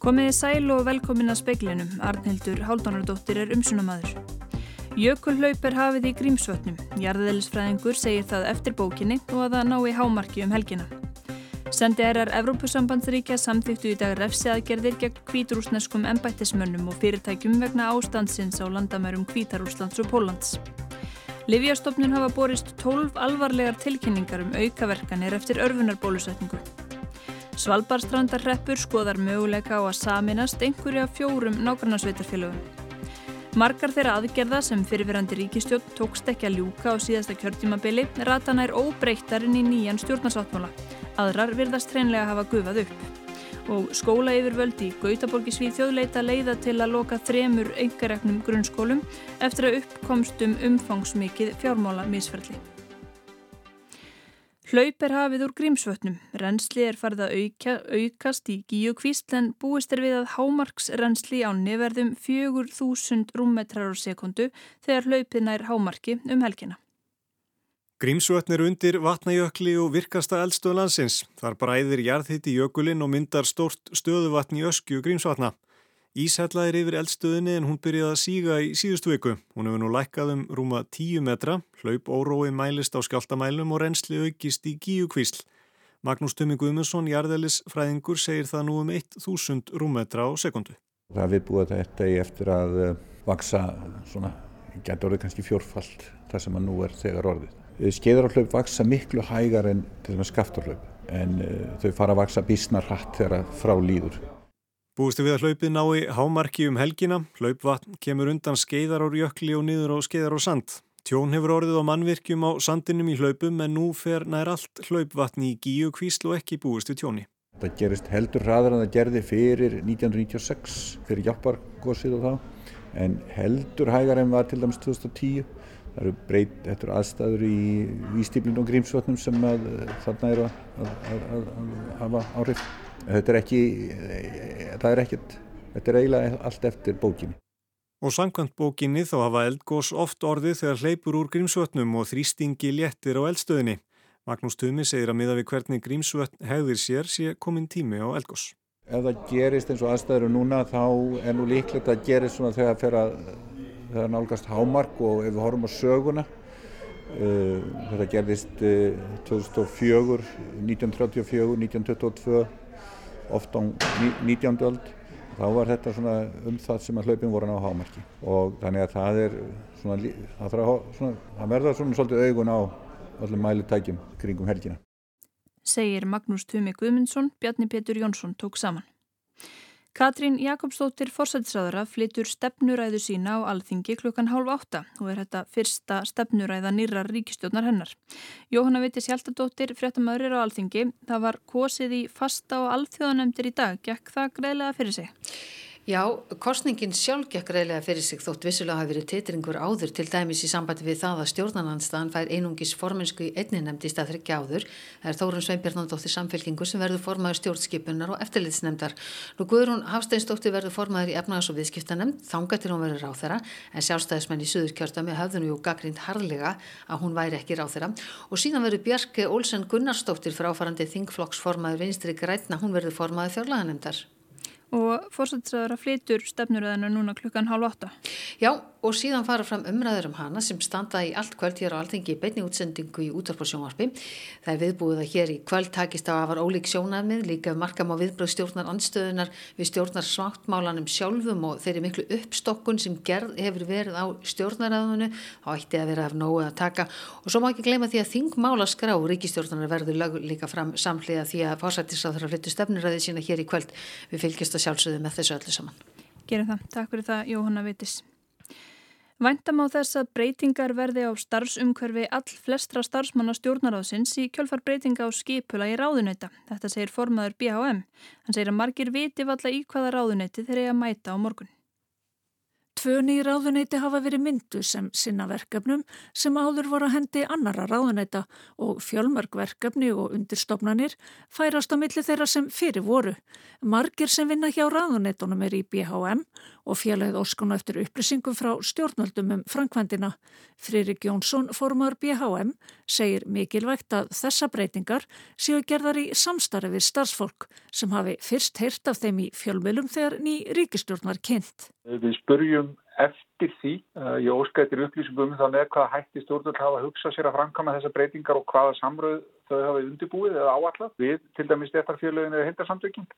Komiði sæl og velkomin að speiklinum. Arnhildur Háldanardóttir er umsunamaður. Jökulhlaup er hafið í grímsvötnum. Jarðeðlisfræðingur segir það eftir bókinni og að það nái hámarki um helgina. Sendi erar Evrópusambandsríkja samþýttu í dag refsiaðgerðir gegn kvíturúsneskum embættismönnum og fyrirtækjum vegna ástandsins á landamærum Kvítarúslands og Pólans. Livjastofnun hafa borist 12 alvarlegar tilkynningar um aukaverkanir eftir örfunarbólusetningu. Svalbardstrandarreppur skoðar möguleika á að saminast einhverja fjórum nákvæmnarsveitarfélögum. Margar þeirra aðgerða sem fyrirverandi ríkistjórn tókst ekki að ljúka á síðasta kjörtímabili ratana er óbreyttarinn í nýjan stjórnarsáttmála. Aðrar virðast hreinlega hafa gufað upp. Og skóla yfirvöldi í Gautaborgi Svíþjóð leita leiða til að loka þremur engareknum grunnskólum eftir að uppkomstum umfangsmikið fjármála misferðli. Hlaup er hafið úr grímsvötnum. Rensli er farið að auka, aukast í gíukvísl en búist er við að hámarksrensli á neverðum 4000 rúmmetrar á sekundu þegar hlaupið nær hámarki um helgina. Grímsvötn er undir vatnajökli og virkasta eldstöð landsins. Þar bræðir jarðhitti jökulinn og myndar stórt stöðuvatn í öskju Grímsvatna. Er yfir eldstöðinni en hún byrjaði að síga í síðustu viku. Hún hefur nú lækkað um rúma 10 metra, hlaup órói mælist á skjáltamælum og reynsli aukist í gíukvísl. Magnús Tumi Guðmundsson, jarðelis fræðingur, segir það nú um 1000 rúmmetra á sekundu. Það við búið þetta í eftir að uh, vaksa svona, getur orðið kannski fjórfald það sem að nú er þegar orðið. Eh, Skeiðarhlaup vaksa miklu hægar en til og með skaftarhlaup en uh, þau fara að vaksa bísnar hratt þegar frá líður. Búistu við að hlaupið nái hámarki um helgina. Hlaupvatn kemur undan skeiðar á jökli og niður á skeiðar á sand. Tjón hefur orðið á mannvirkjum á sandinum í hlaupum en nú fer nær allt hlaupvatn í gíu kvísl og ekki búist við tjóni. Það gerist heldur hraðar en það gerði fyrir 1996, fyrir hjálpargósið og þá, en heldur hægar en var til dæmis 2010. Það eru breyt, þetta eru aðstæður í výstíflinu og grímsvötnum sem að, þarna eru að, hafa áhrif. Þetta er ekki, það er ekkert, þetta er eiginlega allt eftir bókinni. Og sangkvæmt bókinni þá hafa eldgós oft orðið þegar hleypur úr grímsvötnum og þrýstingi léttir á eldstöðinni. Magnús Tumi segir að miða við hvernig grímsvötn hegðir sér sé komin tími á eldgós. Ef það gerist eins og aðstæður núna þá er nú líklegt að gerist svona þegar það fer að þegar nálgast hámark og ef við horfum á söguna uh, þetta gerðist uh, 2004, 1934, 1922 oft á 19. öld þá var þetta svona um það sem að hlaupin voru á hámarki og þannig að það er svona, það, svona, það verða svona svolítið augun á öllum mælitækjum kringum helgina. Segir Magnús Tumi Guðmundsson, Bjarni Petur Jónsson tók saman. Katrín Jakobsdóttir forsætisraðara flytur stefnuræðu sína á alþingi klukkan hálf átta og er þetta fyrsta stefnuræða nýrar ríkistjónar hennar. Jóhanna Vittis Hjaltadóttir, fréttamaður er á alþingi. Það var kosið í fasta og alþjóðanemndir í dag. Gekk það greiðlega fyrir sig? Já, kostningin sjálf gekk reyðlega fyrir sig þótt vissulega hafi verið titringur áður til dæmis í sambandi við það að stjórnarnanstaðan fær einungis formensku í einni nefndi í stað þryggja áður. Það er Þórun Sveinbjörnandóttir samfélkingu sem verður formaður stjórnskipunar og eftirlitsnemndar. Nú Guðrún Hafsteinsdóttir verður formaður í efnagas- og viðskiptanemnd, þánga til hún verður ráþera en sjálfstæðismenn í Suður kjörtami hafðu nú gaggrind harlega að hún væri ekki ráþera og síðan verður Bjarke Olsen Gunnarsdóttir fráfarandi þingflokksformaður vinstri grætna, hún verður formaður fjárlaganemndar og fórsættisraður að flytur stefnuröðinu núna klukkan hálf åtta. Já, og síðan fara fram umræður um hana sem standa í allt kvöld hér á alþengi í beinni útsendingu í útvarp og sjónvarpi. Það er viðbúið að hér í kvöld takist á að var ólík sjónarmið, líka markam á viðbröð stjórnar andstöðunar við stjórnar smáttmálanum sjálfum og þeirri miklu uppstokkun sem gerð hefur verið á stjórnaræðunu, þá ætti að vera af nógu að taka og svo má ekki gleyma því að þingmála skrá ríkistjórnar verður líka fram samhliða því að saman. Gerum það. Takk fyrir það, Jóhanna Vitis. Væntam á þess að breytingar verði á starfsumhverfi all flestra starfsmanna stjórnaráðsins í kjölfar breytinga á skipula í ráðunöyta. Þetta segir formaður BHM. Hann segir að margir viti valla í hvaða ráðuneyti þeir eiga að mæta á morgun. Tvö nýjir ráðuneyti hafa verið myndu sem sinna verkefnum sem áður voru að hendi annara ráðuneyta og fjölmörg verkefni og undirstofnanir færast á milli þeirra sem fyrir voru. Margir sem vinna hjá ráðuneytunum er í BHM og félagið óskunu eftir upplýsingum frá stjórnvöldum um framkvæmdina. Fririk Jónsson, formar BHM, segir mikilvægt að þessa breytingar séu gerðar í samstarfi við starfsfólk sem hafi fyrst heyrt af þeim í fjölmjölum þegar ný ríkistjórnar kynnt. Við spurjum eftir því, uh, ég óskættir upplýsingum um með hvað hætti stjórnvöld hafa að hugsa sér að framkama þessa breytingar og hvaða samröð þau hafa undirbúið eða áallat við til dæmis stéttarfélaginu eða hindarsamtökin.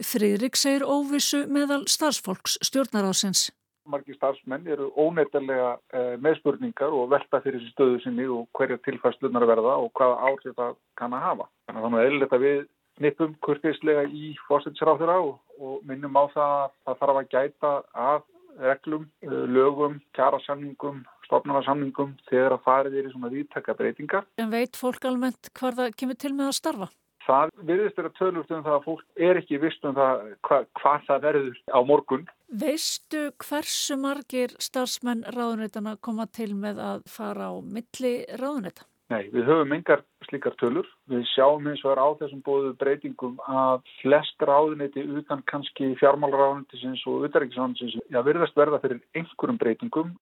Friðrik segir óvissu meðal starfsfólks stjórnarásins. Margi starfsmenn eru óneitarlega uh, með spurningar og velta fyrir þessi stöðu sinni og hverja tilfærslunar verða og hvaða áhrif það kann að hafa. Þannig að er eðlilegt að við nipum kurtislega í fórsættisráþurra og, og minnum á það að það þarf að gæta að reglum, eh, lögum, kjarasamningum, stofnarsamningum þegar að farið er í svona viðtaka breytingar. En veit fólk almennt hvað það kemur til með að starfa? Það virðist er að tölust um það að fólk er ekki vist um það hva, hvað það verður á morgun. Veistu hversu margir starfsmenn ráðunætana koma til með að fara á milli ráðunæta? Nei, við höfum engar slíkar tölur. Við sjáum eins og er á þessum bóðu breytingum að flest ráðuniti utan kannski fjármálaráðunitisins og utaríkisráðunitisins já, virðast verða fyrir einhverjum breytingum.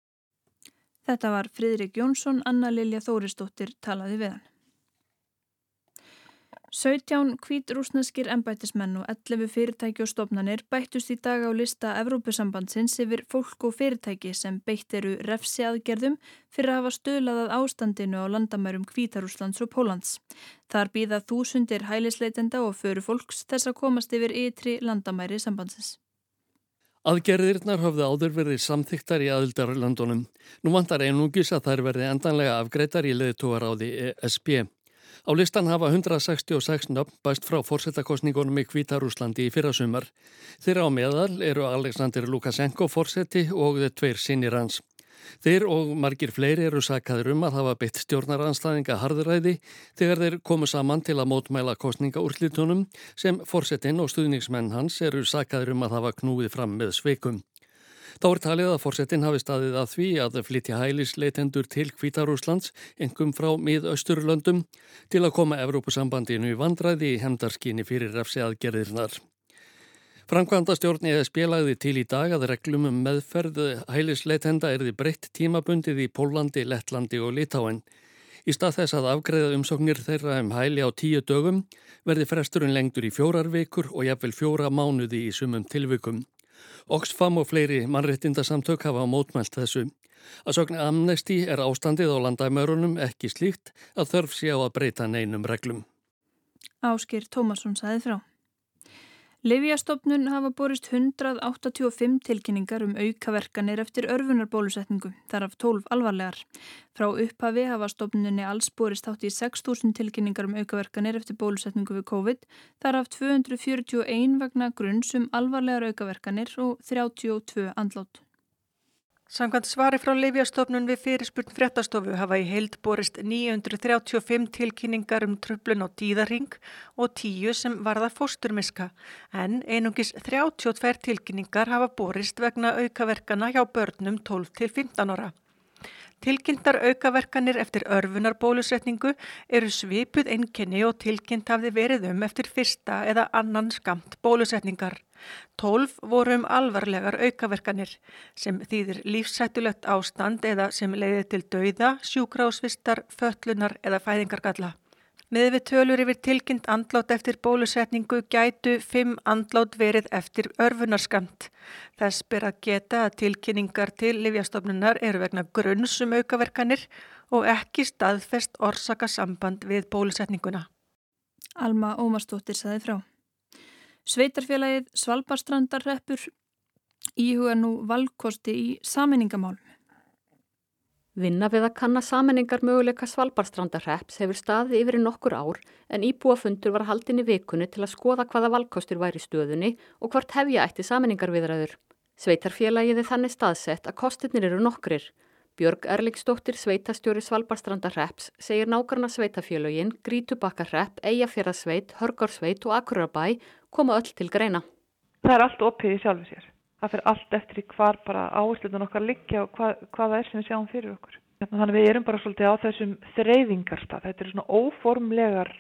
Þetta var Fridrik Jónsson, Anna Lilja Þórisdóttir talaði við hann. 17 hvít rúsneskir embætismenn og 11 fyrirtæki og stofnanir bættust í dag á lista Evrópusambandsins yfir fólk og fyrirtæki sem beitt eru refsi aðgerðum fyrir að hafa stöðlaðað ástandinu á landamærum Hvítarúslands og Pólans. Þar býða þúsundir hælisleitenda og föru fólks þess að komast yfir ytri landamæri sambandsins. Aðgerðirnar hafði áður verið samþyktar í aðildarlandunum. Nú vantar einungis að þær verði endanlega afgreitar í því ESB. Á listan hafa 166 nöfn bæst frá fórsetakostningunum í Kvítarúslandi í fyrrasumar. Þeirra á meðal eru Alexander Lukashenko fórseti og þeir tveir sinir hans. Þeir og margir fleiri eru sakaður um að hafa beitt stjórnaranstæðinga harðuræði þegar þeir komu saman til að mótmæla kostningaúrslitunum sem fórsetin og stuðningsmenn hans eru sakaður um að hafa knúið fram með sveikum. Þá er talið að fórsetin hafi staðið að því að flytja hælisleitendur til Kvítarúslands, engum frá miðausturlöndum, til að koma Evrópusambandinu í vandræði í hemdarskinni fyrir refsi aðgerðirnar. Frankvanda stjórn eða spélagði til í dag að reglum um meðferð hælisleitenda erði breytt tímabundið í Pólandi, Lettlandi og Litáen. Í stað þess að afgreða umsóknir þeirra um hæli á tíu dögum verði fresturinn lengtur í fjórar vikur og jafnvel fjóra mánuði í sumum tilvikum. Oxfam og fleiri mannrettindasamtök hafa mótmælt þessu. Að sögna amnesti er ástandið á landamörunum ekki slíkt að þörf sé á að breyta neinum reglum. Áskir Tómasson saði frá. Livjastofnun hafa borist 185 tilkynningar um aukaverkanir eftir örfunarbólusetningu, þar af 12 alvarlegar. Frá upphafi hafa stofnunni alls borist átt í 6.000 tilkynningar um aukaverkanir eftir bólusetningu við COVID, þar af 241 vegna grunns um alvarlegar aukaverkanir og 32 andlót. Samkvæmt svari frá Livjastofnun við fyrirspurn fréttastofu hafa í heild borist 935 tilkynningar um tröflun á tíðarhing og 10 sem varða fósturmiska en einungis 32 tilkynningar hafa borist vegna aukaverkana hjá börnum 12 til 15 ára. Tilkynntar aukaverkanir eftir örfunarbólusetningu eru svipuð einkenni og tilkynnt hafði verið um eftir fyrsta eða annan skamt bólusetningar. Tólf voru um alvarlegar aukaverkanir sem þýðir lífsættulegt ástand eða sem leiði til dauða, sjúkrásvistar, föllunar eða fæðingargalla. Með við tölur yfir tilkynnt andlát eftir bólusetningu gætu fimm andlát verið eftir örfunarskamt. Þess ber að geta að tilkynningar til livjastofnunar eru vegna grunnsum aukaverkanir og ekki staðfest orsaka samband við bólusetninguna. Alma Ómarsdóttir saði frá. Sveitarfélagið Svalbardstrandarreppur íhuga nú valkosti í saminningamálum. Vinna við að kanna saminningar möguleika Svalbardstrandarrepps hefur staði yfir nokkur ár en íbúafundur var haldin í vikunni til að skoða hvaða valkostur væri stöðunni og hvort hefja ætti saminningar viðræður. Sveitarfélagið er þannig staðsett að kostirnir eru nokkrir. Björg Erlingsdóttir sveitastjóri Svalbardstrandarrepps segir nákarna sveitafélagin, Grítubakkarrepp, Eyjafjörðarsveit, Hörgarsveit og Akurabæ koma öll til greina. Það er allt opið í sjálfu sér það fyrir allt eftir í hvar bara áhersluðun okkar liggja og hvað, hvað það er sem við sjáum fyrir okkur. Þannig að við erum bara svolítið á þessum þreyfingarstað. Þetta eru svona óformlegar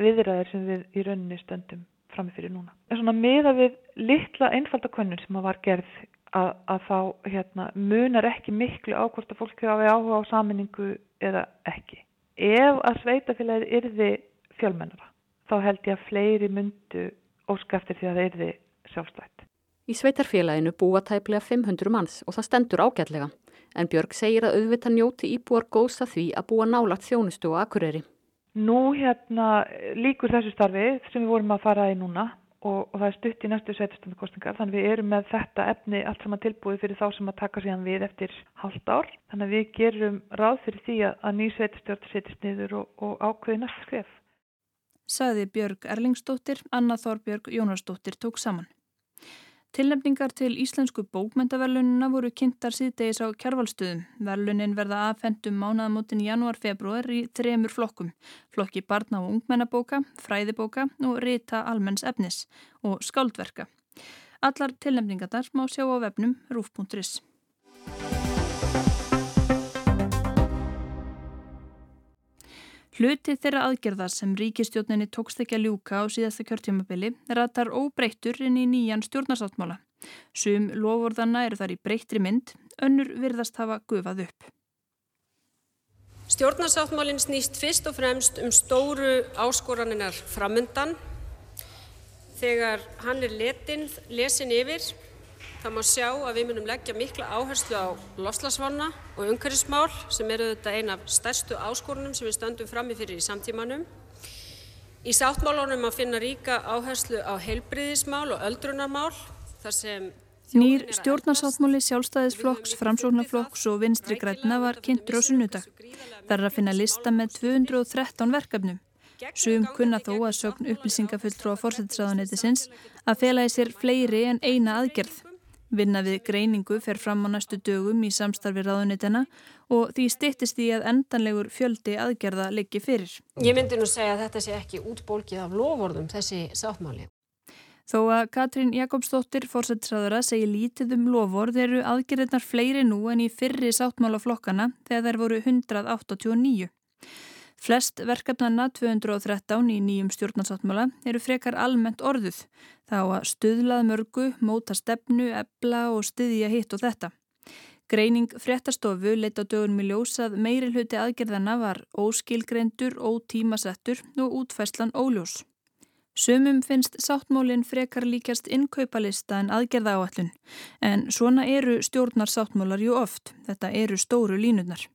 viðræðir sem við í rauninni stöndum framifyrir núna. Er svona miða við litla einfaldakönnun sem var gerð að, að þá hérna, munar ekki miklu á hvort að fólk hafi áhuga á saminningu eða ekki. Ef að sveitafélagið yrði fjölmennara þá held ég að fleiri myndu óska eftir því að það yrði sjálfstætt. Í sveitarfélaginu búa tæplega 500 manns og það stendur ágætlega en Björg segir að auðvita njóti íbúar góðsa því að búa nálagt þjónustu og akureyri. Nú hérna líkur þessu starfi sem við vorum að fara í núna og, og það er stutt í næstu sveitarstandakostingar þannig við erum með þetta efni allt saman tilbúið fyrir þá sem að taka síðan við eftir halvt ár. Þannig við gerum ráð fyrir því að, að ný sveitarstjórn setjast niður og, og ákveði næstu skref. Saði Björg Erlingsdóttir, Anna Þorbjörg Jónarsdóttir tók saman. Tilnefningar til Íslensku bókmentaverlunina voru kynntar síðdegis á kjærvalstuðum. Verlunin verða aðfendum mánaðamótin janúar-februar í þremur flokkum. Flokki barna og ungmennabóka, fræðibóka og rita almenns efnis og skáldverka. Allar tilnefningarnar má sjá á vefnum rúf.is. Hluti þeirra aðgerða sem ríkistjórninni tókst ekki að ljúka á síðasta kjörtjómabili ratar óbreyttur inn í nýjan stjórnarsáttmála. Sum lofórðanna eru þar í breyttri mynd, önnur virðast hafa gufað upp. Stjórnarsáttmálinn snýst fyrst og fremst um stóru áskoraninnar framöndan. Þegar hann er letin, lesin yfir Það má sjá að við munum leggja mikla áherslu á loftslagsvána og umhverfismál sem eru þetta eina af stærstu áskorunum sem við stöndum frammi fyrir í samtímanum. Í sáttmálunum að finna ríka áherslu á heilbriðismál og öldrunarmál þar sem Nýr stjórnarsáttmáli sjálfstæðisflokks, framsóknarflokks og vinstri græna var kynntur á sunnudag. Það er að finna lista með 213 verkefnum. Sum kunna þó að sögn upplýsingafulltrú á fórsættisraðanetisins að fela í sér fleiri en eina aðgerð. Vinna við greiningu fer fram á næstu dögum í samstarfi ráðunitina og því stittist því að endanlegur fjöldi aðgerða liggi fyrir. Ég myndi nú segja að þetta sé ekki útbólkið af lofórðum þessi sáttmáli. Þó að Katrín Jakobsdóttir fórsættisræðara segir lítið um lofórð eru aðgerðirnar fleiri nú en í fyrri sáttmálaflokkana þegar þær voru 189. Flest verkefnanna 213 í nýjum stjórnarsáttmála eru frekar almennt orðuð. Þá að stuðlað mörgu, móta stefnu, ebla og stuðja hitt og þetta. Greining fréttastofu leitt á dögunum í ljós að meiri hluti aðgerðana var óskilgreindur, ótímasettur og útfæslan óljós. Sumum finnst sáttmólinn frekar líkjast innkaupalista en aðgerða áallun, en svona eru stjórnar sáttmólar ju oft, þetta eru stóru línurnar.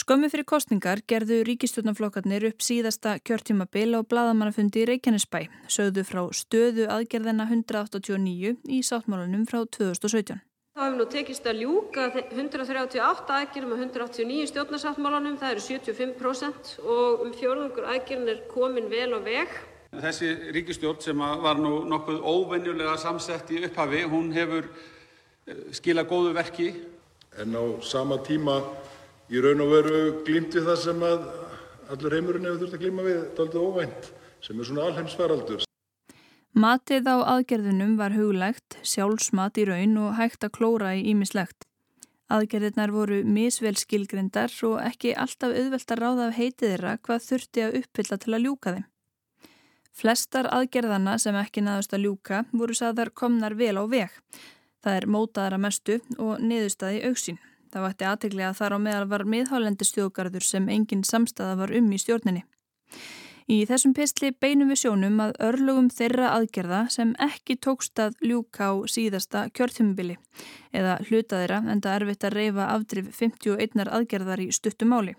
Skömmu fyrir kostningar gerðu ríkistjórnaflokkarnir upp síðasta kjörtímabil á bladamannafundi í Reykjanesbæ, sögðu frá stöðu aðgerðina 189 í sáttmálunum frá 2017. Það hefur nú tekist að ljúka 138 aðgerðum og 189 stjórnarsáttmálunum, það eru 75% og um fjórðungur aðgerðin er komin vel á veg. Þessi ríkistjórn sem var nú nokkuð óvenjulega samsett í upphafi, hún hefur skilað góðu verki. En á sama tíma í raun og veru glímt við það sem að allur heimurinn hefur þurft að glíma við daldið óvænt, sem er svona alheimsfaraldur. Matið á aðgerðunum var huglægt, sjálfsmat í raun og hægt að klóra í ímislegt. Aðgerðirnar voru misvel skilgrindar og ekki alltaf auðvelt að ráða af heitið þeirra hvað þurfti að uppfylla til að ljúka þeim. Flestar aðgerðana sem ekki naðust að ljúka voru saðar komnar vel á veg. Það er mótaðara mestu og niðurstaði auksín. Það vætti aðteglega að þar á meðal var miðhálendi stjóðgarður sem engin samstæða var um í stjórninni. Í þessum pistli beinum við sjónum að örlugum þeirra aðgerða sem ekki tókst að ljúka á síðasta kjörþumubili eða hluta þeirra en það erfitt að reyfa afdrif 51 aðgerðar í stuttumáli.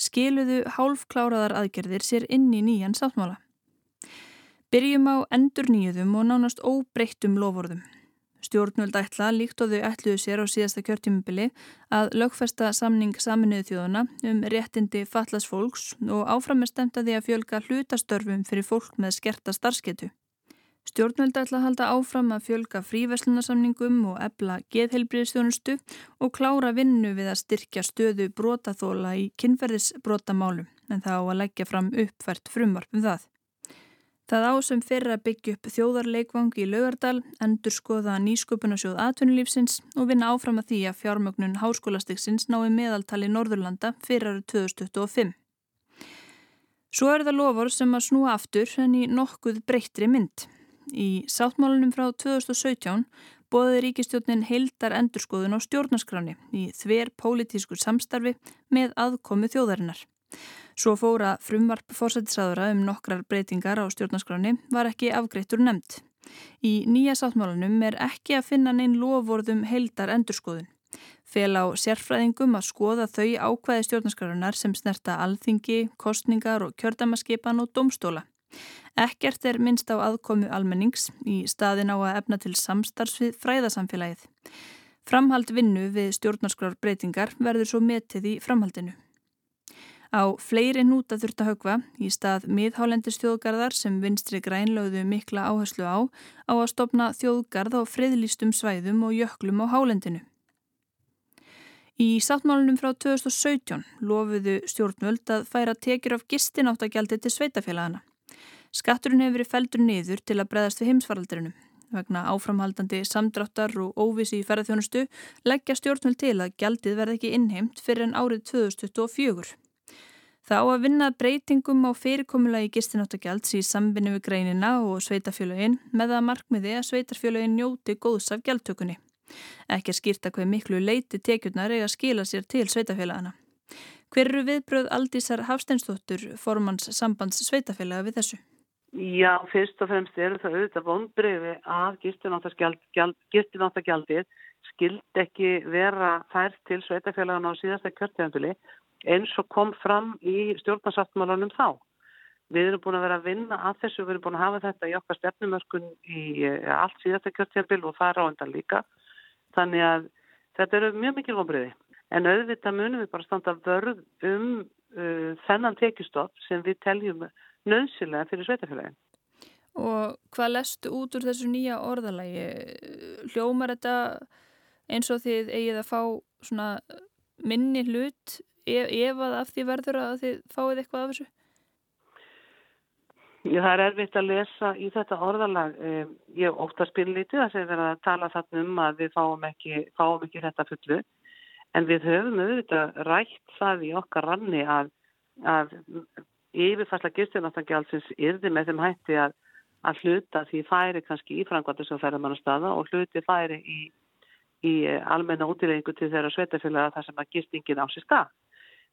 Skiluðu hálfkláraðar aðgerðir sér inn í nýjan sáttmála. Byrjum á endur nýjuðum og nánast óbreyttum lofórðum. Stjórnvöld ætla líkt og þau ætluðu sér á síðasta kjörtjumubili að lögfesta samning saminuðu þjóðuna um réttindi fallas fólks og áfram er stemt að því að fjölga hlutastörfum fyrir fólk með skerta starfsketu. Stjórnvöld ætla að halda áfram að fjölga fríverslunarsamningum og ebla geðheilbriðstjónustu og klára vinnu við að styrkja stöðu brotaþóla í kynferðisbrotamálum en það á að leggja fram uppfært frumvarp um það. Það á sem fyrir að byggja upp þjóðarleikvang í Laugardal, endur skoða nýsköpunasjóð atvinnulífsins og vinna áfram að því að fjármögnun háskólastiksins nái meðaltali Norðurlanda fyrir árið 2025. Svo er það lofur sem að snúa aftur en í nokkuð breyttri mynd. Í sáttmálunum frá 2017 bóði ríkistjónin heildar endurskoðun á stjórnarskráni í þver pólitísku samstarfi með aðkomi þjóðarinnar. Svo fóra frumvarp fórsættisraðura um nokkrar breytingar á stjórnarskráni var ekki afgreittur nefnd. Í nýja sáttmálunum er ekki að finna neinn lofvorðum heildar endurskoðun. Fel á sérfræðingum að skoða þau ákvæði stjórnarskarunar sem snerta alþingi, kostningar og kjördamaskipan og domstóla. Ekkert er minnst á aðkomu almennings í staðin á að efna til samstarfsvið fræðasamfélagið. Framhald vinnu við stjórnarskrár breytingar verður svo metið í framhaldinu. Á fleiri núta þurft að högva í stað miðhálendis þjóðgarðar sem vinstri grænlögðu mikla áherslu á á að stopna þjóðgarð á friðlýstum svæðum og jöklum á hálendinu. Í sáttmálunum frá 2017 lofuðu stjórnvöld að færa tekjur af gistináttagjaldi til sveitafélagana. Skatturinn hefur verið feldur niður til að breðast við heimsfaraldrinum. Vegna áframhaldandi samdráttar og óvisi í ferðarþjónustu leggja stjórnvöld til að gjaldið verði ekki innheimt fyrir en árið 2024. Þá að vinna breytingum á fyrirkomulagi gistináttakjalds í samvinni við greinina og sveitafjölögin með að markmiði að sveitarfjölögin njóti góðs af gjaldtökunni. Ekki er skýrta hver miklu leiti tekjurnar að skila sér til sveitafélagana. Hver eru viðbröð Aldísar Hafsteinsdóttur formans sambands sveitafélaga við þessu? Já, fyrst og fremst eru það auðvitað vonbreyfi að gistináttagjaldið skild ekki vera fært til sveitafélagana á síðasta kjörtjafnfili eins og kom fram í stjórnarsáttmálanum þá. Við erum búin að vera að vinna að þessu, við erum búin að hafa þetta í okkar stefnumörkun í eh, allt síðasta kjörtjafnfil og það er á endan líka. Þannig að þetta eru mjög mikil vonbreyfi. En auðvitað munum við bara standa vörð um uh, þennan tekjustopp sem við teljum nöðsilega fyrir sveitafélagin. Og hvað lestu út úr þessu nýja orðalagi? Hljómar þetta eins og þið eigið að fá minni hlut ef, ef að af því verður að þið fáið eitthvað af þessu? Það er erfitt að lesa í þetta orðalag. Ég ótt að spila lítið að segja að tala þarna um að við fáum ekki, fáum ekki þetta fullu. En við höfum auðvitað rætt það í okkar ranni að, að yfirfærsla gistináttangjálsins yrði með þeim hætti að, að hluta því færi kannski í frangvæntu sem færðar mann að staða og hluti færi í, í almenna útilegingu til þeirra sveitafélaga þar sem að gistingin á sér stað.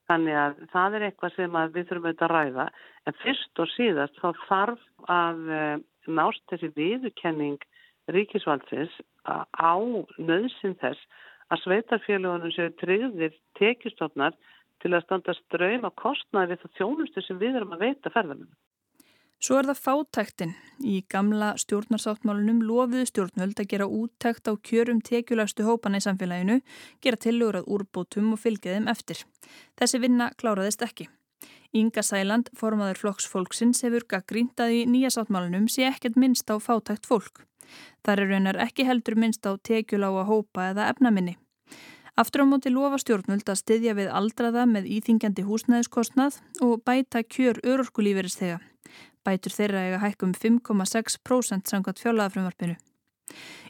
Þannig að það er eitthvað sem við þurfum auðvitað að ræða en fyrst og síðast þá þarf að eh, nást þessi viðurkenning ríkisvaldsins á nöðsin þess að sveitarfélagunum séu tryggðir tekjustofnar til að standa ströym á kostnaði við það þjónustu sem við erum að veita ferðarmennu. Svo er það fátæktin. Í gamla stjórnarsáttmálunum lofiðu stjórnvöld að gera úttækt á kjörum tekjulegstu hópana í samfélaginu, gera tilögur að úrbótum og fylgja þeim eftir. Þessi vinna kláraðist ekki. Inga Sæland, formaður flokksfólksins, hefur gaggrínt að í nýja sáttmálunum sé ekkert minnst á fátækt fólk. Þar er raunar ekki heldur minnst á tekjulága hópa eða efnaminni. Aftur á móti lofa stjórnvöld að styðja við aldraða með íþingjandi húsnæðiskostnað og bæta kjör örorkulíferistega. Bætur þeirra eiga hækkum 5,6% samkvæmt fjólaðafrömmarpinu.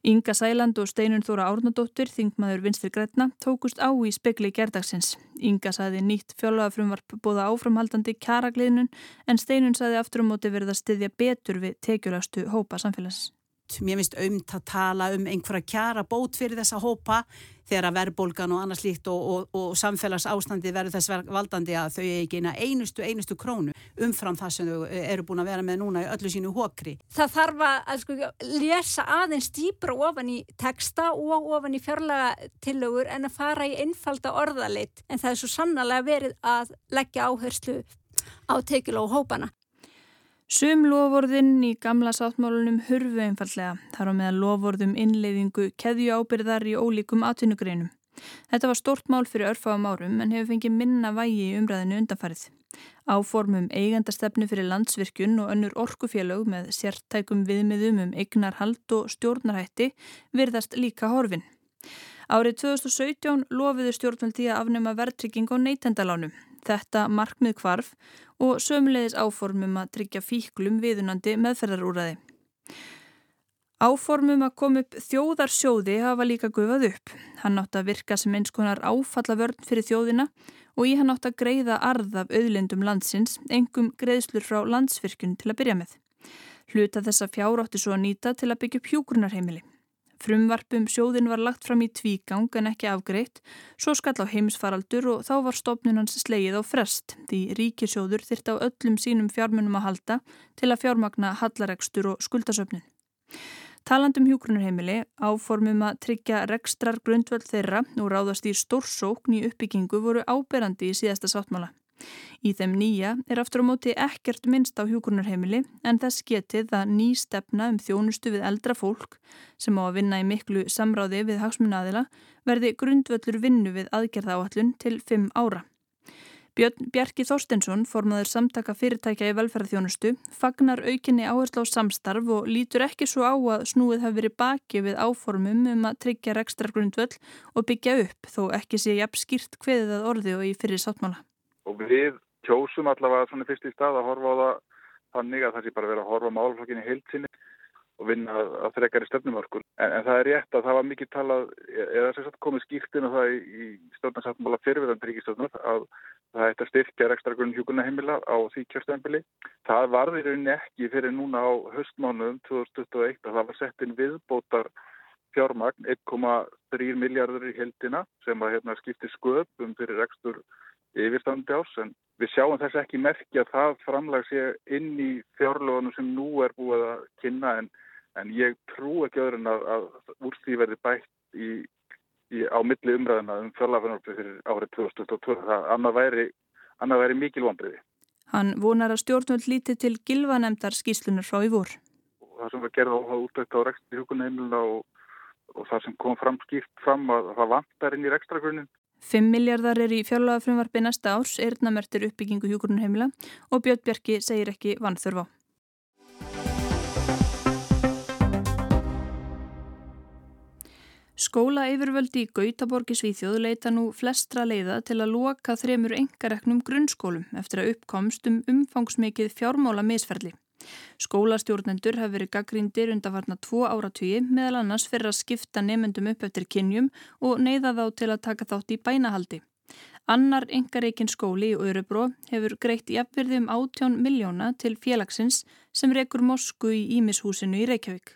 Inga Sæland og Steinun Þóra Árnadóttir, þingmaður Vinstir Grætna, tókust á í spekli gerdagsins. Inga saði nýtt fjólaðafrömmarp bóða áframhaldandi kjaragliðnun en Steinun saði aftur á móti verið að styðja betur við tekjulegstu hópa samfélagsins. Mér finnst aumt að tala um einhverja kjara bót fyrir þessa hópa þegar að verðbólgan og annars líkt og, og, og samfélags ástandi verður þess valdandi að þau ekki eina einustu, einustu krónu umfram það sem þau eru búin að vera með núna í öllu sínu hókri. Það þarf að sko, lesa aðeins dýbra ofan í texta og ofan í fjárlega tillögur en að fara í einfalda orðalit en það er svo sannlega verið að leggja áherslu á tekil og hópana. Sum lovorðin í gamla sáttmálunum hurfu einfallega, þar á meðan lovorðum innleiðingu keðju ábyrðar í ólíkum atvinnugreinum. Þetta var stort mál fyrir örfáum árum en hefur fengið minna vægi í umræðinu undanfarið. Áformum eigandastefnu fyrir landsvirkjun og önnur orkufélög með sértækum viðmiðum um eignarhald og stjórnarhætti virðast líka horfin. Árið 2017 lofiðu stjórnvöldi að afnema verðtrygging og neytendalánum. Þetta markmið kvarf og sömulegis áformum að tryggja fíklum viðunandi meðferðarúræði. Áformum að koma upp þjóðarsjóði hafa líka gufað upp. Hann átt að virka sem eins konar áfalla vörn fyrir þjóðina og í hann átt að greiða arð af auðlindum landsins, engum greiðslur frá landsvirkun til að byrja með. Hluta þessa fjár átti svo að nýta til að byggja pjúgrunarheimili. Frumvarpum sjóðin var lagt fram í tvígang en ekki afgreitt, svo skall á heimsfaraldur og þá var stopnunans slegið á frest því ríkisjóður þyrta á öllum sínum fjármunum að halda til að fjármagna hallaregstur og skuldasöfnun. Talandum hjúkrunarheimili áformum að tryggja rekstrar grundvöld þeirra og ráðast í stórsókn í uppbyggingu voru áberandi í síðasta sáttmála. Í þeim nýja er aftur á móti ekkert minnst á hjúgrunarheimili en þess getið að ný stefna um þjónustu við eldra fólk sem á að vinna í miklu samráði við hagsmunnaðila verði grundvöldur vinnu við aðgerða áallun til fimm ára. Björn Bjarki Þorstensson, formaður samtaka fyrirtækja í velferðarþjónustu, fagnar aukinni áherslu á samstarf og lítur ekki svo á að snúið hafi verið baki við áformum um að tryggja rekstra grundvöld og byggja upp þó ekki sé jafn skýrt hveðið að orði og í fyrir sáttmála og við kjósum allavega svona fyrst í stað að horfa á það þannig að það sé bara verið að horfa málflokkinni heilsinni og vinna að frekar í stefnumörkun. En, en það er rétt að það var mikið talað, eða þess að komið skýrtinu það í, í stjórnarsáttmála fyrirverðan ríkistjórnar að það ætti að styrkja ekstra grunn hjúkunarheimila á því kjörstempili. Það varði rauninni ekki fyrir núna á höstmánuðum 2021 að það var sett inn viðbótar fjármagn 1,3 miljardur í heldina sem að hérna, skipti sköpum fyrir ekstur yfirstandi ás en við sjáum þess ekki merkja að það framlag sé inn í fjárlóðunum sem nú er búið að kynna en, en ég trú ekki öðrun að, að úr því verði bætt í, í, á milli umræðina um fjárlaganarfið fyrir árið 2022. Það annað væri, annað væri mikil vonbriði. Hann vonar að stjórnvöld líti til gilvanemdar skýslunar frá í vor. Það sem var gerð á útlætt á rekstri hugunheimilina og, og það sem kom fram skýrt fram að það vantar inn í rekstragrunnin 5 miljardar er í fjárlagafrumvarfi næsta árs, eirnamertir uppbyggingu hjúgrunheimila og Björn Bjerki segir ekki vannþörfa. Skóla yfirvöldi í Gautaborgi Svíþjóð leita nú flestra leiða til að loka þremur engareknum grunnskólum eftir að uppkomst um umfangsmikið fjármála misferli. Skólastjórnendur hafi verið gaggríndir undanfarna tvo áratugji meðal annars fyrir að skipta nefendum upp eftir kynjum og neyða þá til að taka þátt í bænahaldi. Annar engareikin skóli í Örubró hefur greitt jafnverði um 18 miljóna til félagsins sem rekur mosku í Ímishúsinu í Reykjavík.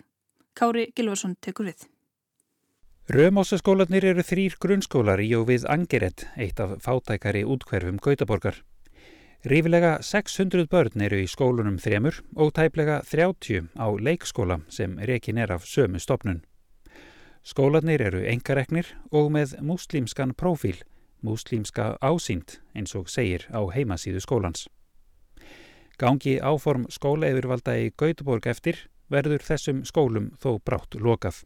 Kári Gilvarsson tekur við. Römósaskólanir eru þrýr grunnskólar í og við Angeret, eitt af fátækari útkverfum Gautaborgar. Rífilega 600 börn eru í skólunum þremur og tæplega 30 á leikskóla sem rekin er af sömu stopnun. Skólanir eru engareknir og með múslímskan profíl, múslímska ásýnd eins og segir á heimasíðu skólans. Gangi áform skóla yfirvalda í Gautaborg eftir verður þessum skólum þó brátt lokað.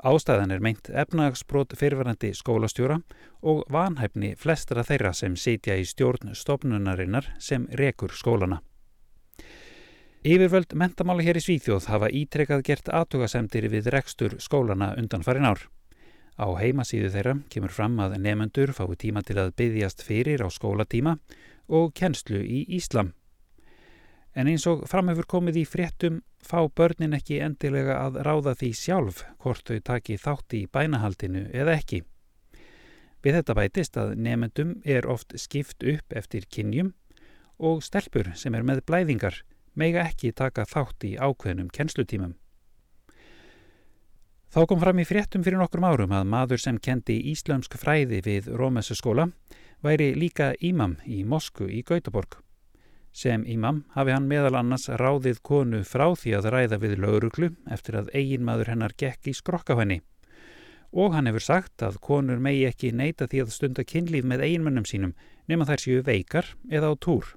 Ástæðan er meint efnagsbrot fyrirvarandi skólastjóra og vanhæfni flestra þeirra sem sitja í stjórn stopnunarinnar sem rekur skólana. Yfirvöld mentamála hér í Svíþjóð hafa ítrekað gert aðtugasemdir við rekstur skólana undan farin ár. Á heimasíðu þeirra kemur fram að nefnendur fái tíma til að byggjast fyrir á skólatíma og kennslu í Íslam. En eins og framhefur komið í fréttum fá börnin ekki endilega að ráða því sjálf hvort þau taki þátt í bænahaldinu eða ekki. Við þetta bætist að nefendum er oft skipt upp eftir kynjum og stelpur sem er með blæðingar meiga ekki taka þátt í ákveðnum kennslutímum. Þá kom fram í fréttum fyrir nokkrum árum að maður sem kendi íslömsk fræði við Rómessu skóla væri líka ímam í Mosku í Gautaborg. Sem ímam hafi hann meðal annars ráðið konu frá því að ræða við lauruglu eftir að eiginmaður hennar gekk í skrokkahvenni. Og hann hefur sagt að konur megi ekki neyta því að stunda kynlíf með eiginmönnum sínum nema þær séu veikar eða á túr.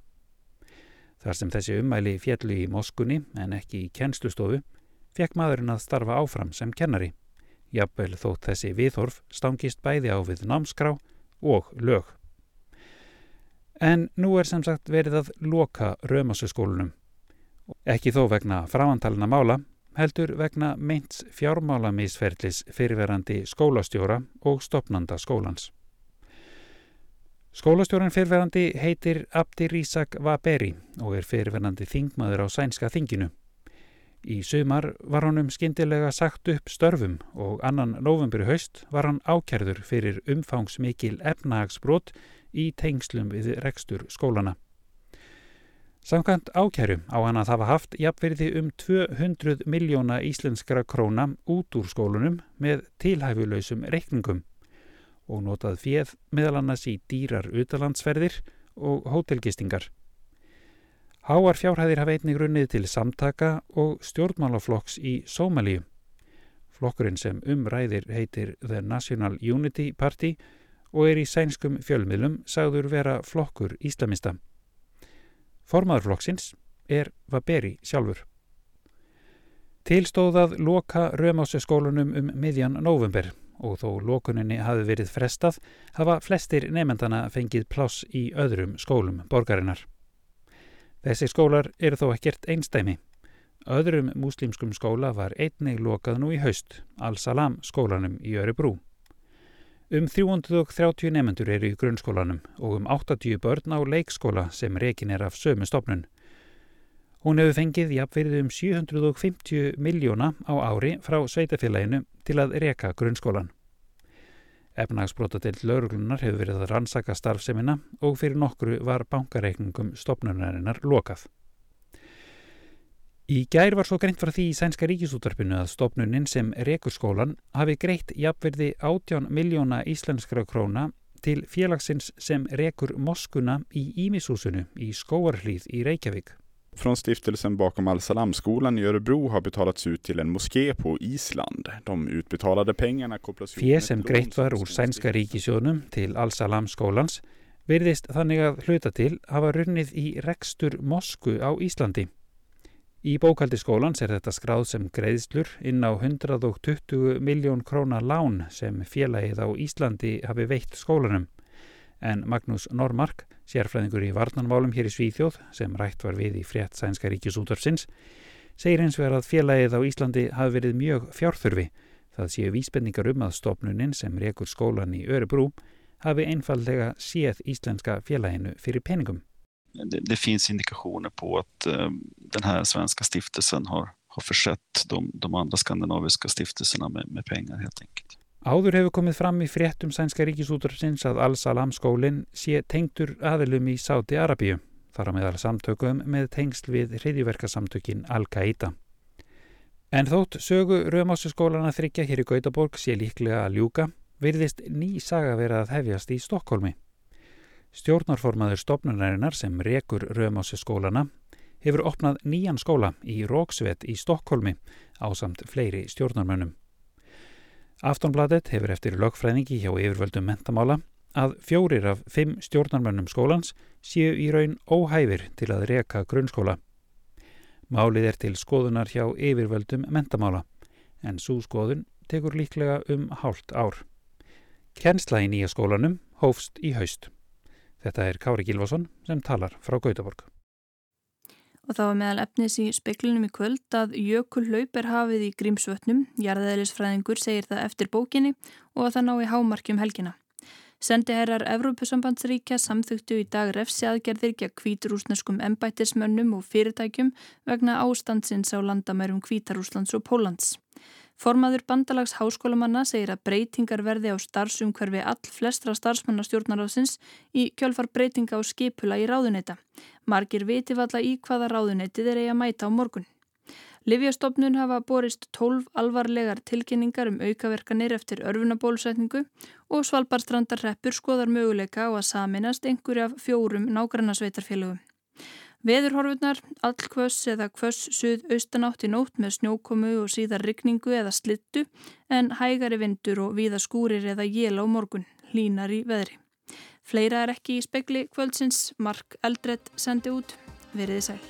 Þar sem þessi ummæli fjallu í moskunni en ekki í kennslustofu, fekk maðurinn að starfa áfram sem kennari. Jafnvel þótt þessi viðhorf stangist bæði á við námskrá og lög. En nú er sem sagt verið að loka Römasusskólunum. Ekki þó vegna framantalina mála, heldur vegna meints fjármálamisferðlis fyrirverandi skólastjóra og stopnanda skólans. Skólastjóran fyrirverandi heitir Abdir Ísak Vaberi og er fyrirverandi þingmaður á sænska þinginu. Í sumar var hann um skindilega sagt upp störfum og annan novembur haust var hann ákjærður fyrir umfangsmikil efnahagsbrot í tengslum við rekstur skólana. Samkvæmt ákæru á hann að hafa haft jafnverði um 200 miljóna íslenskra króna út úr skólunum með tilhæfulausum reikningum og notað fjöð meðal annars í dýrar utalandsferðir og hótelgistingar. Háar fjárhæðir hafa einnig runnið til samtaka og stjórnmálaflokks í Sómalíu. Flokkurinn sem umræðir heitir The National Unity Party og er í sænskum fjölmiðlum sagður vera flokkur íslamista. Formaðurflokksins er Vaberi sjálfur. Tilstóðað loka Römásuskólunum um miðjan november og þó lokuninni hafi verið frestað hafa flestir nefndana fengið pláss í öðrum skólum borgarinnar. Þessi skólar eru þó ekkert einstæmi. Öðrum múslimskum skóla var einnig lokað nú í haust, Al-Salam skólanum í Örebrú. Um 330 nefnendur eru í grunnskólanum og um 80 börn á leikskóla sem rekin er af sömu stopnun. Hún hefur fengið jafnverðið um 750 miljóna á ári frá sveitafélaginu til að reka grunnskólan. Efnagsbrota til lauruglunar hefur verið að rannsaka starfsemina og fyrir nokkru var bankareikningum stopnunarinnar lokað. Í gær var svo greint frá því í Sænska ríkisútarpinu að stopnunin sem rekur skólan hafi greitt jafnverði 18 miljóna íslenskra króna til félagsins sem rekur moskuna í Ímishúsinu í Skóarhlíð í Reykjavík. Från stiftelsen bakom Al-Salam-skolan i Örebro har betalats ut till en moské på Island. De utbetalade pengarna kopplas Fjö sem greitt var úr sænska ríkisjónum til Al-Salam-skólans verðist þannig að hluta til hafa runnið í rekstur Mosku á Íslandi. Í bókaldi skólans er þetta skráð sem greiðslur inn á 120 miljón króna lán sem félagið á Íslandi hafi veitt skólanum. En Magnús Normark sérfræðingur í varnanmálum hér í Svíþjóð sem rætt var við í frétt sænska ríkisútörfsins, segir eins vegar að félagið á Íslandi hafi verið mjög fjárþurfi. Það séu vísbendingar um að stopnunin sem rekur skólan í Örebrú hafi einfallega séð íslenska félaginu fyrir peningum. Det, det finns indikationer på att uh, den här svenska stiftelsen har, har försett de, de andra skandinaviska stiftelserna med, med pengar helt enkelt. Áður hefur komið fram í fréttum sænska ríkisútarsins að Al-Salam skólinn sé tengtur aðilum í Sáti Arabíu, þar á meðal samtökum með tengsl við hriðjverkasamtökin Al-Qaida. En þótt sögu Römásskólana þryggja hér í Gautaborg sé líklega að ljúka, virðist ný saga verið að hefjast í Stokkólmi. Stjórnarformaður stopnunarinnar sem rekur Römásskólana hefur opnað nýjan skóla í Róksveit í Stokkólmi á samt fleiri stjórnarmönnum. Aftonbladet hefur eftir lögfræðingi hjá yfirvöldum mentamála að fjórir af fimm stjórnarmönnum skólans séu í raun óhæfir til að reka grunnskóla. Málið er til skoðunar hjá yfirvöldum mentamála en svo skoðun tekur líklega um hálft ár. Kjensla í nýja skólanum hófst í haust. Þetta er Kári Gilvason sem talar frá Gautaborg. Og það var meðal efnis í speklinum í kvöld að jökulhlaup er hafið í grímsvötnum, jarðeðlisfræðingur segir það eftir bókinni og að það ná í hámarkjum helgina. Sendiherrar Evrópusambandsríkja samþugtu í dag refsi aðgerðir gegn kvíturúsneskum embættismönnum og fyrirtækjum vegna ástandsins á landamærum Kvítarúslands og Pólans. Formaður bandalags háskólamanna segir að breytingar verði á starfsumhverfi all flestra starfsmannastjórnaráðsins í kjölfar breytinga á skipula í ráðuneyta. Margir viti valla í hvaða ráðuneyti þeir eigi að mæta á morgun. Livjastofnun hafa borist 12 alvarlegar tilkynningar um aukaverkanir eftir örfunabólusetningu og Svalbardstrandarreppur skoðar möguleika á að saminast einhverja fjórum nágrannasveitarfélögum. Veðurhorfurnar, allkvöss eða kvöss suðaustanátt í nótt með snjókomu og síðar rigningu eða slittu en hægari vindur og víða skúrir eða jél á morgun, línar í veðri. Fleira er ekki í spekli kvöldsins, Mark Eldredd sendi út, veriði sæl.